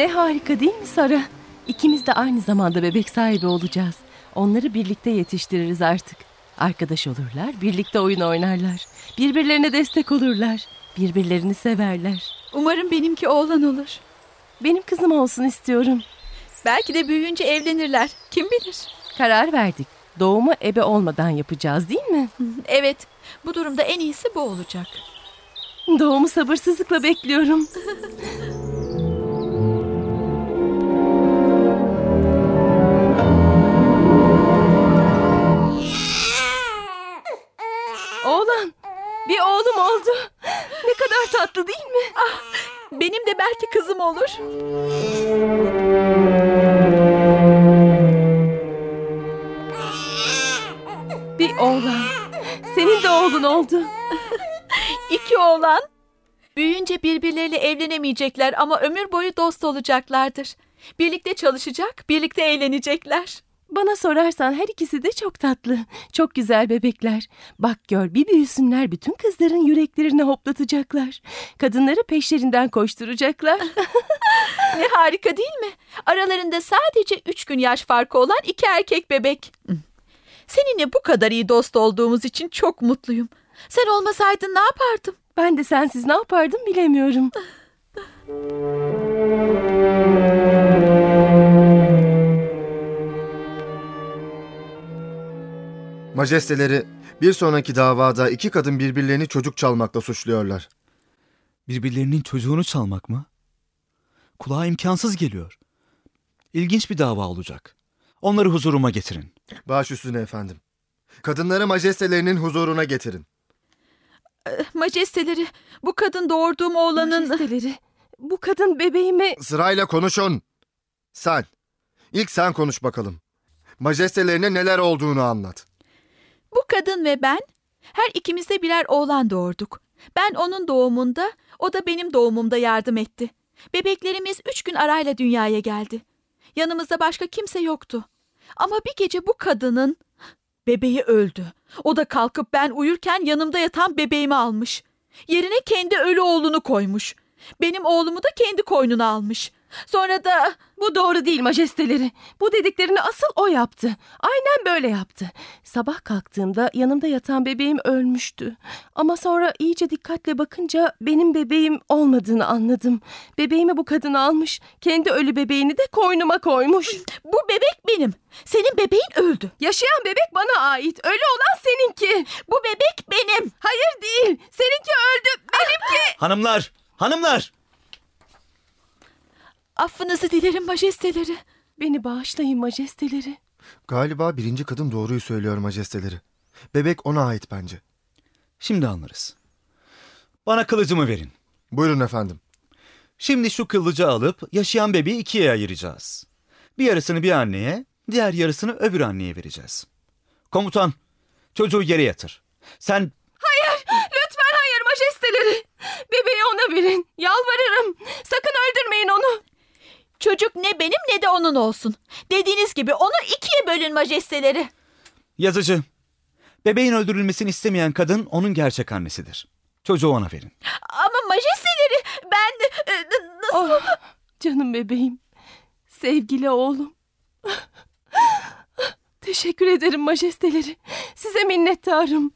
Ne harika değil mi Sara? İkimiz de aynı zamanda bebek sahibi olacağız. Onları birlikte yetiştiririz artık. Arkadaş olurlar, birlikte oyun oynarlar. Birbirlerine destek olurlar. Birbirlerini severler. Umarım benimki oğlan olur. Benim kızım olsun istiyorum. Belki de büyüyünce evlenirler. Kim bilir? Karar verdik. Doğumu ebe olmadan yapacağız değil mi? Evet, bu durumda en iyisi bu olacak. Doğumu sabırsızlıkla bekliyorum. oldu. Ne kadar tatlı değil mi? Benim de belki kızım olur. Bir oğlan. Senin de oğlun oldu. İki oğlan. Büyüyünce birbirleriyle evlenemeyecekler ama ömür boyu dost olacaklardır. Birlikte çalışacak, birlikte eğlenecekler. Bana sorarsan her ikisi de çok tatlı. Çok güzel bebekler. Bak gör bir büyüsünler bütün kızların yüreklerini hoplatacaklar. Kadınları peşlerinden koşturacaklar. Ne harika değil mi? Aralarında sadece üç gün yaş farkı olan iki erkek bebek. Seninle bu kadar iyi dost olduğumuz için çok mutluyum. Sen olmasaydın ne yapardım? ben de sensiz ne yapardım bilemiyorum. Majesteleri bir sonraki davada iki kadın birbirlerini çocuk çalmakla suçluyorlar. Birbirlerinin çocuğunu çalmak mı? Kulağa imkansız geliyor. İlginç bir dava olacak. Onları huzuruma getirin. Baş üstüne efendim. Kadınları majestelerinin huzuruna getirin. Majesteleri, bu kadın doğurduğum oğlanın... Majesteleri, bu kadın bebeğimi... Sırayla konuşun. Sen. İlk sen konuş bakalım. Majestelerine neler olduğunu anlat. Bu kadın ve ben her ikimiz de birer oğlan doğurduk. Ben onun doğumunda, o da benim doğumumda yardım etti. Bebeklerimiz üç gün arayla dünyaya geldi. Yanımızda başka kimse yoktu. Ama bir gece bu kadının bebeği öldü. O da kalkıp ben uyurken yanımda yatan bebeğimi almış. Yerine kendi ölü oğlunu koymuş. Benim oğlumu da kendi koynuna almış. Sonra da Bu doğru değil majesteleri. Bu dediklerini asıl o yaptı. Aynen böyle yaptı. Sabah kalktığımda yanımda yatan bebeğim ölmüştü. Ama sonra iyice dikkatle bakınca benim bebeğim olmadığını anladım. Bebeğimi bu kadın almış. Kendi ölü bebeğini de koynuma koymuş. bu bebek benim. Senin bebeğin öldü. Yaşayan bebek bana ait. Ölü olan seninki. Bu bebek benim. Hayır değil. Seninki öldü. Benimki. Hanımlar! Hanımlar! Affınızı dilerim majesteleri. Beni bağışlayın majesteleri. Galiba birinci kadın doğruyu söylüyor majesteleri. Bebek ona ait bence. Şimdi anlarız. Bana kılıcımı verin. Buyurun efendim. Şimdi şu kılıcı alıp yaşayan bebeği ikiye ayıracağız. Bir yarısını bir anneye, diğer yarısını öbür anneye vereceğiz. Komutan, çocuğu yere yatır. Sen Lütfen hayır majesteleri. Bebeği ona verin. Yalvarırım. Sakın öldürmeyin onu. Çocuk ne benim ne de onun olsun. Dediğiniz gibi onu ikiye bölün majesteleri. yazıcı. Bebeğin öldürülmesini istemeyen kadın onun gerçek annesidir. Çocuğu ona verin. Ama majesteleri ben de... e, Nasıl? Oh, canım bebeğim. Sevgili oğlum. Teşekkür ederim majesteleri. Size minnettarım.